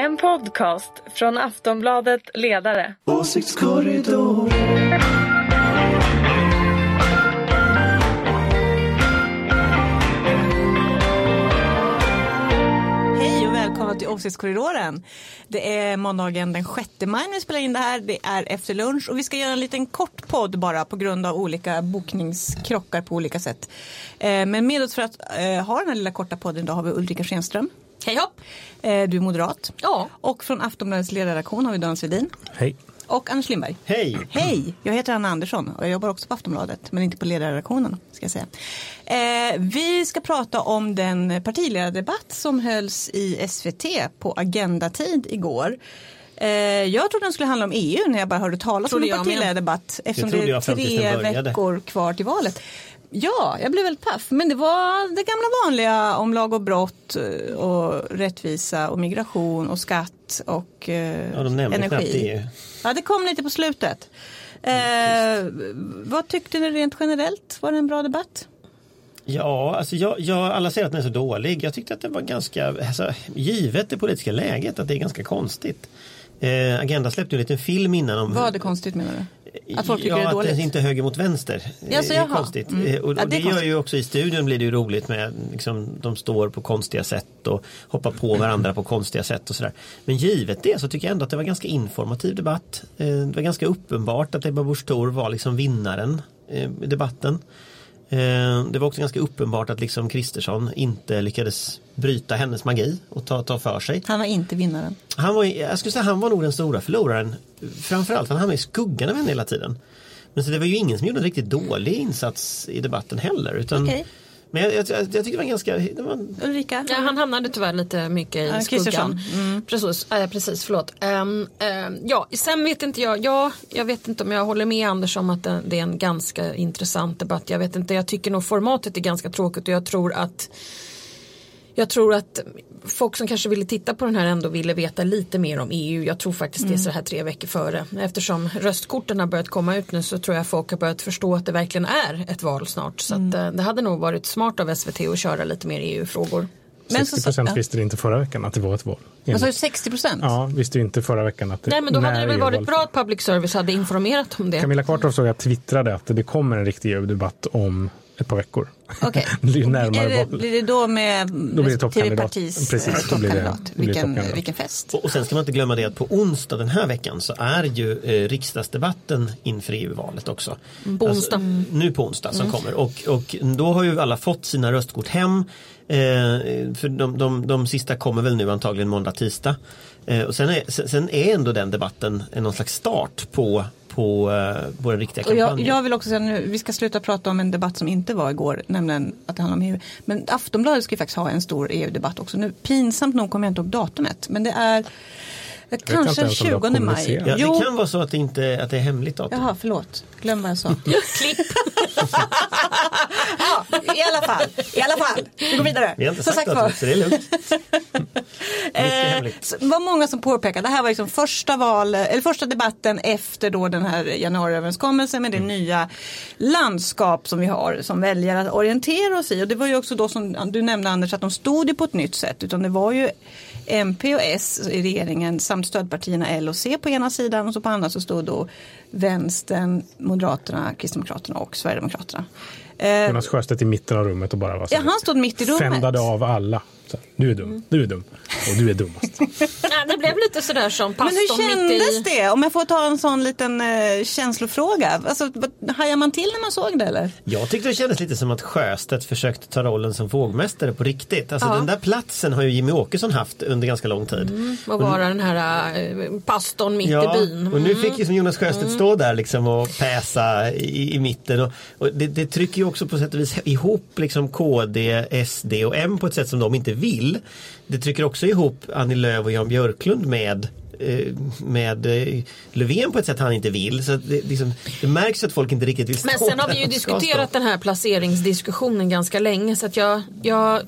En podcast från Aftonbladet Ledare. Åsiktskorridor. Hej och välkomna till Åsiktskorridoren. Det är måndagen den 6 maj när vi spelar in det här. Det är efter lunch och vi ska göra en liten kort podd bara på grund av olika bokningskrockar på olika sätt. Eh, Men med oss för att eh, ha den här lilla korta podden idag har vi Ulrika Schenström. Hej hopp! Eh, Du är moderat. Ja. Och från Aftonbladets ledarredaktion har vi Dan Svedin. Hej. Och Anders Lindberg. Hej. Hej, jag heter Anna Andersson och jag jobbar också på Aftonbladet men inte på ledarredaktionen. Ska jag säga. Eh, vi ska prata om den partiledardebatt som hölls i SVT på Agendatid igår. Eh, jag trodde den skulle handla om EU när jag bara hörde talas Trodde om en partiledardebatt eftersom det är tre veckor kvar till valet. Ja, jag blev väldigt paff. Men det var det gamla vanliga om lag och brott eh, och rättvisa och migration och skatt och eh, Ja, de nämnde energi. EU. Ja, det kom lite på slutet. Eh, vad tyckte ni rent generellt? Var det en bra debatt? Ja, alltså jag, jag, alla säger att den är så dålig. Jag tyckte att det var ganska, alltså, givet det politiska läget, att det är ganska konstigt. Eh, Agenda släppte en liten film innan om är konstigt menar du? Att folk tycker ja, det är dåligt? att det inte är höger mot vänster. Ja, så det är konstigt. Mm. Eh, Och, och Ja, det det, gör ju också i studion blir det ju roligt med liksom, de står på konstiga sätt och hoppar på varandra på konstiga sätt och sådär. Men givet det så tycker jag ändå att det var ganska informativ debatt. Eh, Det var ganska uppenbart att Ebba Busch var liksom vinnaren eh, i debatten. Eh, Det var också ganska uppenbart att liksom Kristersson inte lyckades bryta hennes magi och ta, ta för sig. Han var inte vinnaren. Han var, jag skulle säga han var nog den stora förloraren. Framförallt för han hamnade i skuggan av henne hela tiden. Men så det var ju ingen som gjorde en riktigt dålig insats i debatten heller. Utan, Okej. Men jag, jag, jag tycker det var ganska, det var, Ulrika? Ja, han hamnade tyvärr lite mycket i Ja, skuggan. Mm. Precis, äh, precis, förlåt. Um, um, ja, sen vet inte jag, ja, jag vet inte om jag håller med Anders om att det, det är en ganska intressant debatt. Jag vet inte, jag tycker nog formatet är ganska tråkigt och jag tror att jag tror att folk som kanske ville titta på den här ändå ville veta lite mer om EU. Jag tror faktiskt det är så här tre veckor före. Eftersom röstkorten har börjat komma ut nu så tror jag folk har börjat förstå att det verkligen är ett val snart. Så att, eh, det hade nog varit smart av SVT att köra lite mer EU-frågor. Men så- 60 procent visste det inte förra veckan att det var ett val. Vad sa du, 60 procent? Ja, visste inte förra veckan att det Nej men då hade det väl EU varit bra var. att public service hade informerat om det. Camilla Kvartoft såg jag twittrade att det kommer en riktig EU-debatt om ett par veckor. Är ju närmare Är det, blir det då med Då blir det partis Precis, eh, då blir det- då blir Vilken, toppkandidat. vilken fest. och, och sen ska man inte glömma det att på onsdag den här veckan så är ju eh, riksdagsdebatten inför EU-valet också. På onsdag. Alltså, nu på onsdag som kommer och, och då har ju alla fått sina röstkort hem. Eh, för de, de, de sista kommer väl nu antagligen måndag, tisdag. Eh, och sen är, sen- sen är ändå den debatten en någon slags start på, på, eh, på den riktiga Och jag, kampanjen. jag vill också säga nu, vi ska sluta prata om en debatt som inte var igår, nämligen att det handlar om EU. Men Aftonbladet ska ju faktiskt ha en stor EU-debatt också nu. Pinsamt nog kommer jag inte ihåg datumet, men det är inte kanske ens om de har 20 maj. Ja, Jo, det kan vara så att det, inte, att det är hemligt datum. jaha förlåt, glöm vad jag sa. Klipp. ja, i alla fall, i alla fall, vi går vidare. Vi har inte sagt sagt datumet så det är lugnt. Mycket Eh, det var många som påpekade, det här var liksom första, val, eller första debatten efter då den här januariöverenskommelsen med det nya landskap som vi har som väljare att orientera oss i. Och det var ju också då som du nämnde Anders att de stod ju på ett nytt sätt utan det var ju MP och S i regeringen samt stödpartierna L och C på ena sidan och så på andra så stod då Vänstern, Moderaterna, Kristdemokraterna och Sverigedemokraterna. Eh, Jonas Sjöstedt i mitten av rummet och bara var så ja, han stod mitt i rummet. Fändade av alla. Så, du är dum, du är dum och du är dummast. Det blev lite sådär som Men hur pastorn mitt kändes i. det? Om jag får ta en sån liten eh, känslofråga. Alltså, hajar man till när man såg det eller? Jag tyckte det kändes lite som att Sjöstedt försökte ta rollen som vågmästare på riktigt. Alltså Ja. den där platsen har ju Jimmy Åkesson haft under ganska lång tid. Och vara den här äh, pastorn mitt Ja, i byn. och nu fick ju som Jonas Sjöstedt stå där liksom och päsa i, i mitten. Och, och det, det trycker ju också på sätt och vis ihop liksom KD, SD och M på ett sätt som de inte vill. Det trycker också ihop Annie Lööf och Jan Björklund med eh, med eh, Löfven på ett sätt han inte vill. Så det, liksom, det märks att folk inte riktigt vill stå Men sen har vi ju diskuterat den här placeringsdiskussionen ganska länge så att jag, jag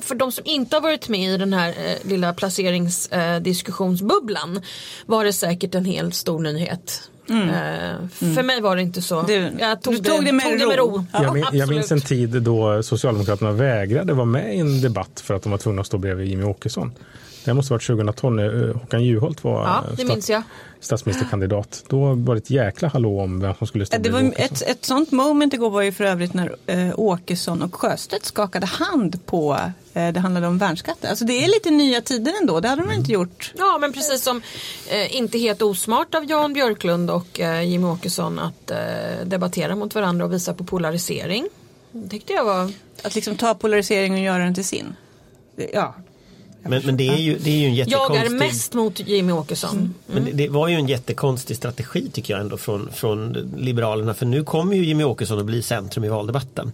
för de som inte har varit med i den här eh, lilla placeringsdiskussionsbubblan var det säkert en helt stor nyhet. Eh, För mig var det inte så. Du- jag tog, du tog det med ro. ro. Jag, min, jag minns en tid då Socialdemokraterna vägrade vara med i en debatt för att de var tvungna att stå bredvid Jimmy Åkesson. Det måste ha varit 2012 när eh, Håkan Juholt var Ja, eh, det stat- minns jag. statsministerkandidat. Då var det ett jäkla hallå om vem som skulle stå Det var ett, ett sånt moment igår var ju för övrigt när eh, Åkesson och Sjöstedt skakade hand på, eh, det handlade om värnskatten. Alltså det är lite nya tider ändå, det hade de inte gjort. Ja men precis som eh, inte helt osmart av Jan Björklund och eh, Jimmie Åkesson att eh, debattera mot varandra och visa på polarisering. Det tyckte jag var Att liksom ta polarisering och göra den till sin. Ja, Men, men det är ju, det är ju en Jag jättekonstig... är mest mot Jimmie Åkesson. Men det, det var ju en jättekonstig strategi tycker jag ändå från, från Liberalerna för nu kommer ju Jimmy Åkesson att bli centrum i valdebatten.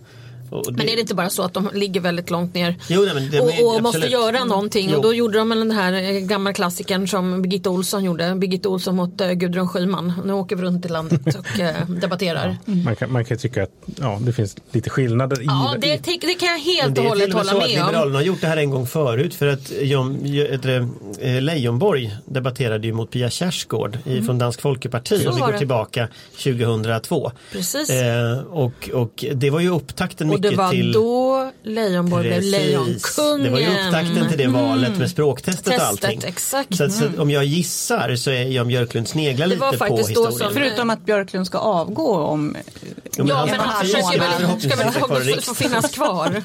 Och Men är det inte bara så att de ligger väldigt långt ner Jo, nej, men det- och, och måste göra någonting Jo. och då gjorde de den här eh, gamla klassikern som Birgitta Olsson gjorde. Birgitta Olsson mot eh, Gudrun Schyman. Nu åker vi runt i landet och eh, debatterar. Man kan, man kan tycka att ja, det finns lite skillnader i Ja, det, det kan jag helt det och hållet hålla med om. Liberalerna har gjort det här en gång förut för att det, eh, Leijonborg debatterade ju mot Pia Kjaersgaard i- från Dansk Folkeparti Mm. Så om vi går det. tillbaka 2002. Precis. Eh, och, och det var ju upptakten Och det var till då Leijonborg blev. Lejonkungen. Det var ju upptakten till det valet med språktestet och Testet, allting. exakt. Så, att, så att om jag gissar så är Jan Björklund sneglar Det lite var på faktiskt då historien. som- förutom att Björklund ska avgå om Ja han men ska- han ska försöker väl ska väl få riksdagen. finnas kvar.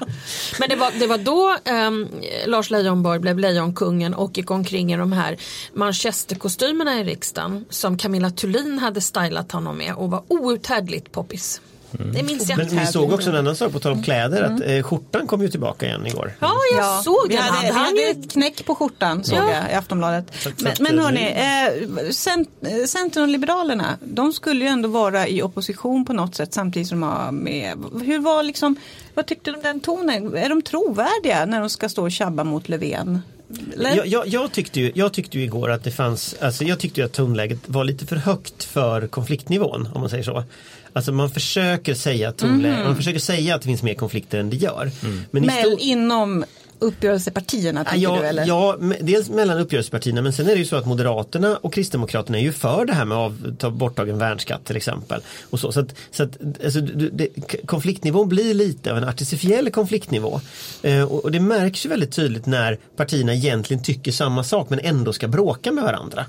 Men det var, det var då ehm, Lars Leijonborg blev Lejonkungen och gick omkring i de här manchesterkostymerna i riksdagen som Camilla Thulin hade stylat honom med och var outhärdligt poppis. Det minns jag. Men vi såg också en annan sak på tal om kläder att eh, skjortan kom ju tillbaka igen igår. Ja, jag såg vi den. hade, han hade ett knäck på skjortan såg Ja. jag i Aftonbladet. Men, men hörni, eh, cent, eh, Centern och Liberalerna, de skulle ju ändå vara i opposition på något sätt samtidigt som de har med. Hur var liksom, vad tyckte du om den tonen? Är de trovärdiga när de ska stå och tjabba mot Löfven? Jag, jag, jag, tyckte ju, jag tyckte ju igår att det fanns, alltså jag tyckte ju att tonläget var lite för högt för konfliktnivån om man säger så. Alltså man försöker säga tonläge, man försöker säga att det finns mer konflikter än det gör. Men i Men stor- inom uppgörelsepartierna tänker ja, du eller? ja, dels mellan uppgörelsepartierna men sen är det ju så att Moderaterna och Kristdemokraterna är ju för det här med att ta borttagen värnskatt till exempel. Och så, så att, så att, alltså, det, konfliktnivån blir lite av en artificiell konfliktnivå. Eh, och, och det märks ju väldigt tydligt när partierna egentligen tycker samma sak men ändå ska bråka med varandra.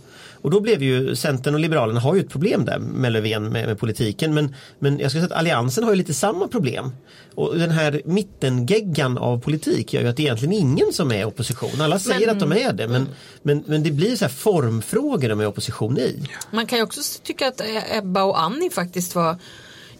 Och då blev ju Centern och Liberalerna har ju ett problem där med Löfven med, med politiken men, men jag skulle säga att Alliansen har ju lite samma problem. Och den här mittengeggan av politik gör ju att det är egentligen ingen som är opposition. Alla säger att de är det men, men, men det blir så här formfrågor de är opposition i. Man kan ju också tycka att eh, Ebba och Annie faktiskt var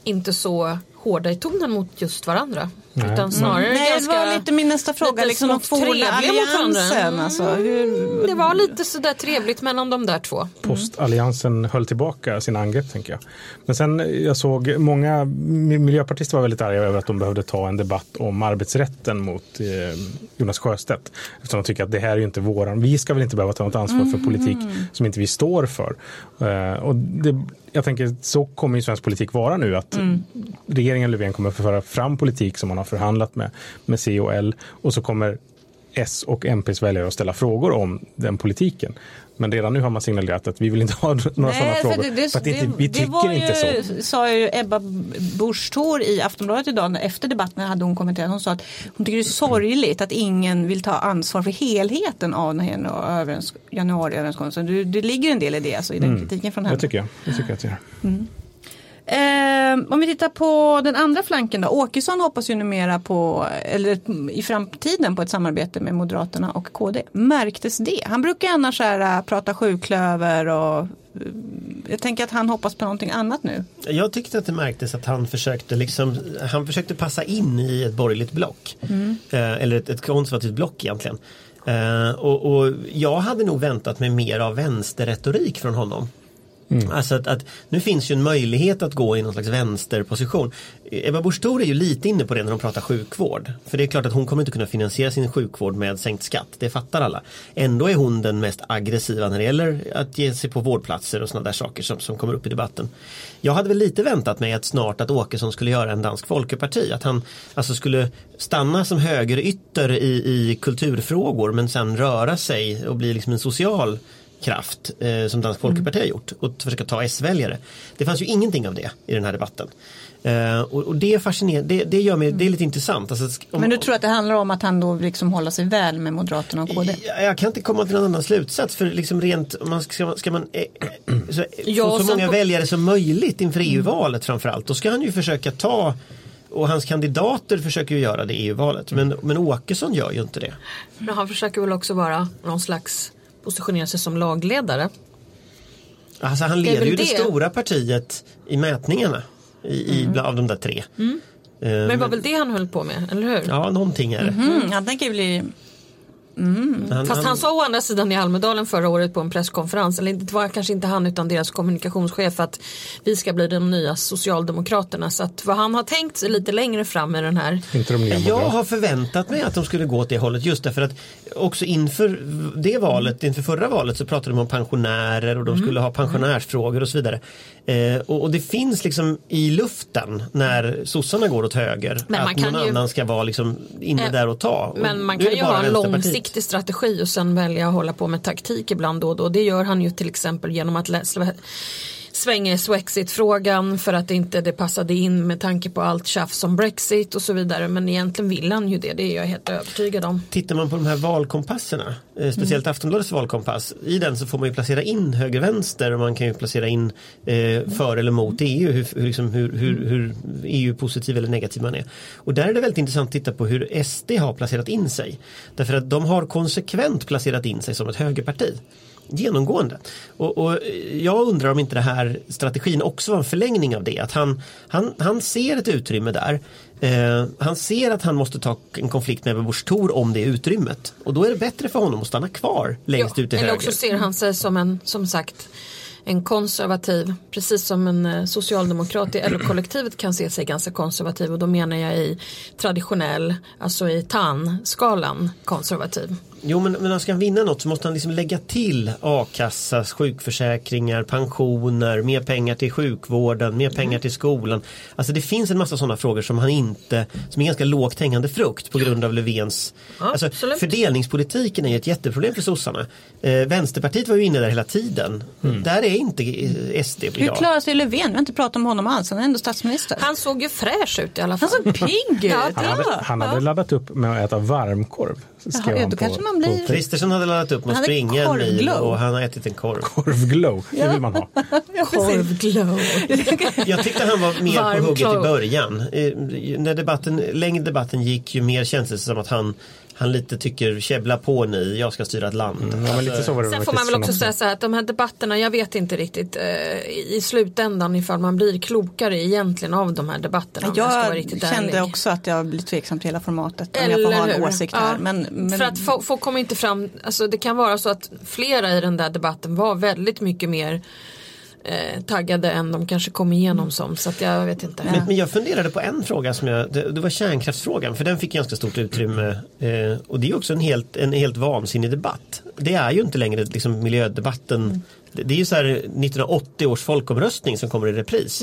inte så hårda i tonen mot just varandra. Utan snarare Nej, ganska det var lite min nästa fråga. lite Liksom de forna alliansen. Alltså, hur, Det var lite sådär trevligt mellan de där två. Postalliansen höll tillbaka sina angrepp tänker jag. Men sen jag såg många mi- miljöpartister var väldigt arga över att de behövde ta en debatt om arbetsrätten mot eh, Jonas Sjöstedt. Eftersom de tycker att det här är ju inte våran, vi ska väl inte behöva ta något ansvar för politik som inte vi står för. Eh, och det, jag tänker så kommer ju svensk politik vara nu att regeringen Löfven kommer att föra fram politik som man har förhandlat med, med C och L och så kommer S och MPs väljare att ställa frågor om den politiken. Men redan nu har man signalerat att vi vill inte ha några sådana för frågor. det- det- för att inte, vi tycker var inte ju, så. sa ju Ebba Busch Thor i Aftonbladet idag efter debatten hade hon kommenterat. Hon sa att hon tycker det är sorgligt att ingen vill ta ansvar för helheten av januariöverenskommelsen. Det, det ligger en del i det, alltså, i den kritiken från henne. Det tycker jag. Det tycker jag att det gör. Eh, om vi tittar på den andra flanken då. Åkesson hoppas ju numera på, eller i framtiden på ett samarbete med Moderaterna och KD. Märktes det? Han brukar annars här, äh, prata sjuklöver och eh, jag tänker att han hoppas på någonting annat nu. Jag tyckte att det märktes att han försökte, liksom, han försökte passa in i ett borgerligt block. Eh, eller ett, ett konservativt block egentligen. Eh, och, och jag hade nog väntat mig mer av vänsterretorik från honom. Mm. Alltså att, att nu finns ju en möjlighet att gå i någon slags vänsterposition. Ebba Busch Thor är ju lite inne på det när hon pratar sjukvård. För det är klart att hon kommer inte kunna finansiera sin sjukvård med sänkt skatt. Det fattar alla. Ändå är hon den mest aggressiva när det gäller att ge sig på vårdplatser och sådana där saker som, som kommer upp i debatten. Jag hade väl lite väntat mig att snart att Åkesson skulle göra en dansk folkeparti. Att han alltså skulle stanna som högerytter i, i kulturfrågor men sen röra sig och bli liksom en social kraft eh, som Dansk Folkeparti har gjort och försöka ta S-väljare. Det fanns ju ingenting av det i den här debatten. Eh, och, och det är fascinerande, det, det gör mig, det är lite intressant. Alltså, om, Men du tror att det handlar om att han då liksom håller sig väl med Moderaterna och KD? jag, jag kan inte komma till någon annan slutsats för liksom rent, man ska, ska man eh, eh, så, Ja, få så många på- väljare som möjligt inför EU-valet framförallt. Då ska han ju försöka ta och hans kandidater försöker ju göra det i EU-valet. Men, men Åkesson gör ju inte det. Men han försöker väl också vara någon slags positionera sig som lagledare. Alltså han leder ju det, det. stora partiet i mätningarna. I, i, av de där tre. Eh, Men det var väl det han höll på med, eller hur? Ja, någonting är det. Mm, han tänker bli... Han, Fast han sa å andra sidan i Almedalen förra året på en presskonferens, eller det var kanske inte han utan deras kommunikationschef att vi ska bli de nya socialdemokraterna. Så att vad han har tänkt sig lite längre fram med den här Jag har förväntat mig att de skulle gå åt det hållet just därför att också inför det valet, inför förra valet så pratade de om pensionärer och de skulle ha pensionärsfrågor och så vidare. Eh, och, och det finns liksom i luften när sossarna går åt höger Men att någon ju- annan ska vara liksom inne Eh, där och ta. Och Men man kan ju bara ha en Vänsterpartiet riktig strategi och sen välja att hålla på med taktik ibland då och då. Det gör han ju till exempel genom att läsa, i Swexit-frågan för att inte det passade in med tanke på allt tjafs om Brexit och så vidare. Men egentligen vill han ju det, det är jag helt övertygad om. Tittar man på de här valkompasserna, eh, speciellt Aftonbladets valkompass, i den så får man ju placera in höger-vänster och man kan ju placera in eh, för eller mot EU, hur, hur, liksom, hur, hur, hur EU-positiv eller negativ man är. Och där är det väldigt intressant att titta på hur SD har placerat in sig. Därför att de har konsekvent placerat in sig som ett högerparti. Genomgående. Och, och jag undrar om inte det här strategin också var en förlängning av det. Att han, han, han ser ett utrymme där. Eh, han ser att han måste ta en konflikt med Busch Thor om det utrymmet. Och då är det bättre för honom att stanna kvar längst ut till eller höger. också ser han sig som en, som sagt, en konservativ, precis som en eh, socialdemokrat i LO-kollektivet kan se sig ganska konservativ och då menar jag i traditionell, alltså i TAN-skalan konservativ. Jo men, men ska han vinna något så måste han liksom lägga till a-kassas, sjukförsäkringar, pensioner, mer pengar till sjukvården, mer pengar till skolan. Alltså det finns en massa sådana frågor som han inte, som är ganska lågt hängande frukt på grund av Löfvens Ja, alltså. Fördelningspolitiken är ju ett jätteproblem för sossarna. Eh, Vänsterpartiet var ju inne där hela tiden. Där är inte eh, SD Hur idag. klarar sig Löfven? Vi har inte pratat om honom alls. Han är ändå statsminister. Han såg ju fräsch ut i alla fall. Han såg pigg ut. Ja, Han hade, han hade laddat upp med att äta varmkorv. skrev Jaha, ja, han då på- man blir-. Kristersson hade laddat upp med att springa en mil och han har ätit en korv. Korvglow, det vill man ha. Korvglow. Jag tyckte han var mer Varm på hugget i klar. början. Eh, när debatten, längre debatten gick ju mer kändes det som att han, han lite tycker käbbla på ni, jag ska styra ett land. Ja, men lite så var det Sen får man väl också säga så här att de här debatterna, jag vet inte riktigt eh, i slutändan ifall man blir klokare egentligen av de här debatterna. jag Jag riktigt kände ärlig. också att jag blir tveksam till hela formatet. Om jag får ha en hur? åsikt Ja. här. Men, men För att få, få kommer inte fram, alltså det kan vara så att flera i den där debatten var väldigt mycket mer eh, taggade än de kanske kom igenom som. Så att jag vet inte. Men, men jag funderade på en fråga som jag, det, det var kärnkraftsfrågan för den fick ganska stort utrymme eh, och det är också en helt, en helt vansinnig debatt. Det är ju inte längre liksom miljödebatten det, det är ju så här 1980 års folkomröstning som kommer i repris.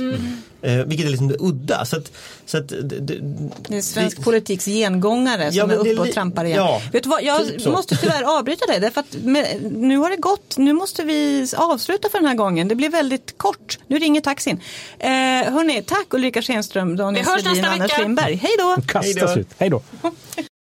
Eh, vilket är liksom udda. Så att, så att, det, det, är svensk vi- politiks gengångare som Ja, är uppe och trampar igen. ja, Vet du vad, jag typ så. måste tyvärr avbryta dig. Därför att med, nu har det gått. Nu måste vi avsluta för den här gången. Det blir väldigt kort. Nu ringer taxin. Eh, hörni, tack Ulrika Schenström, Daniel Sedin och Anders. Lindberg. Hej då! Kastas Hej då. ut. Hej då.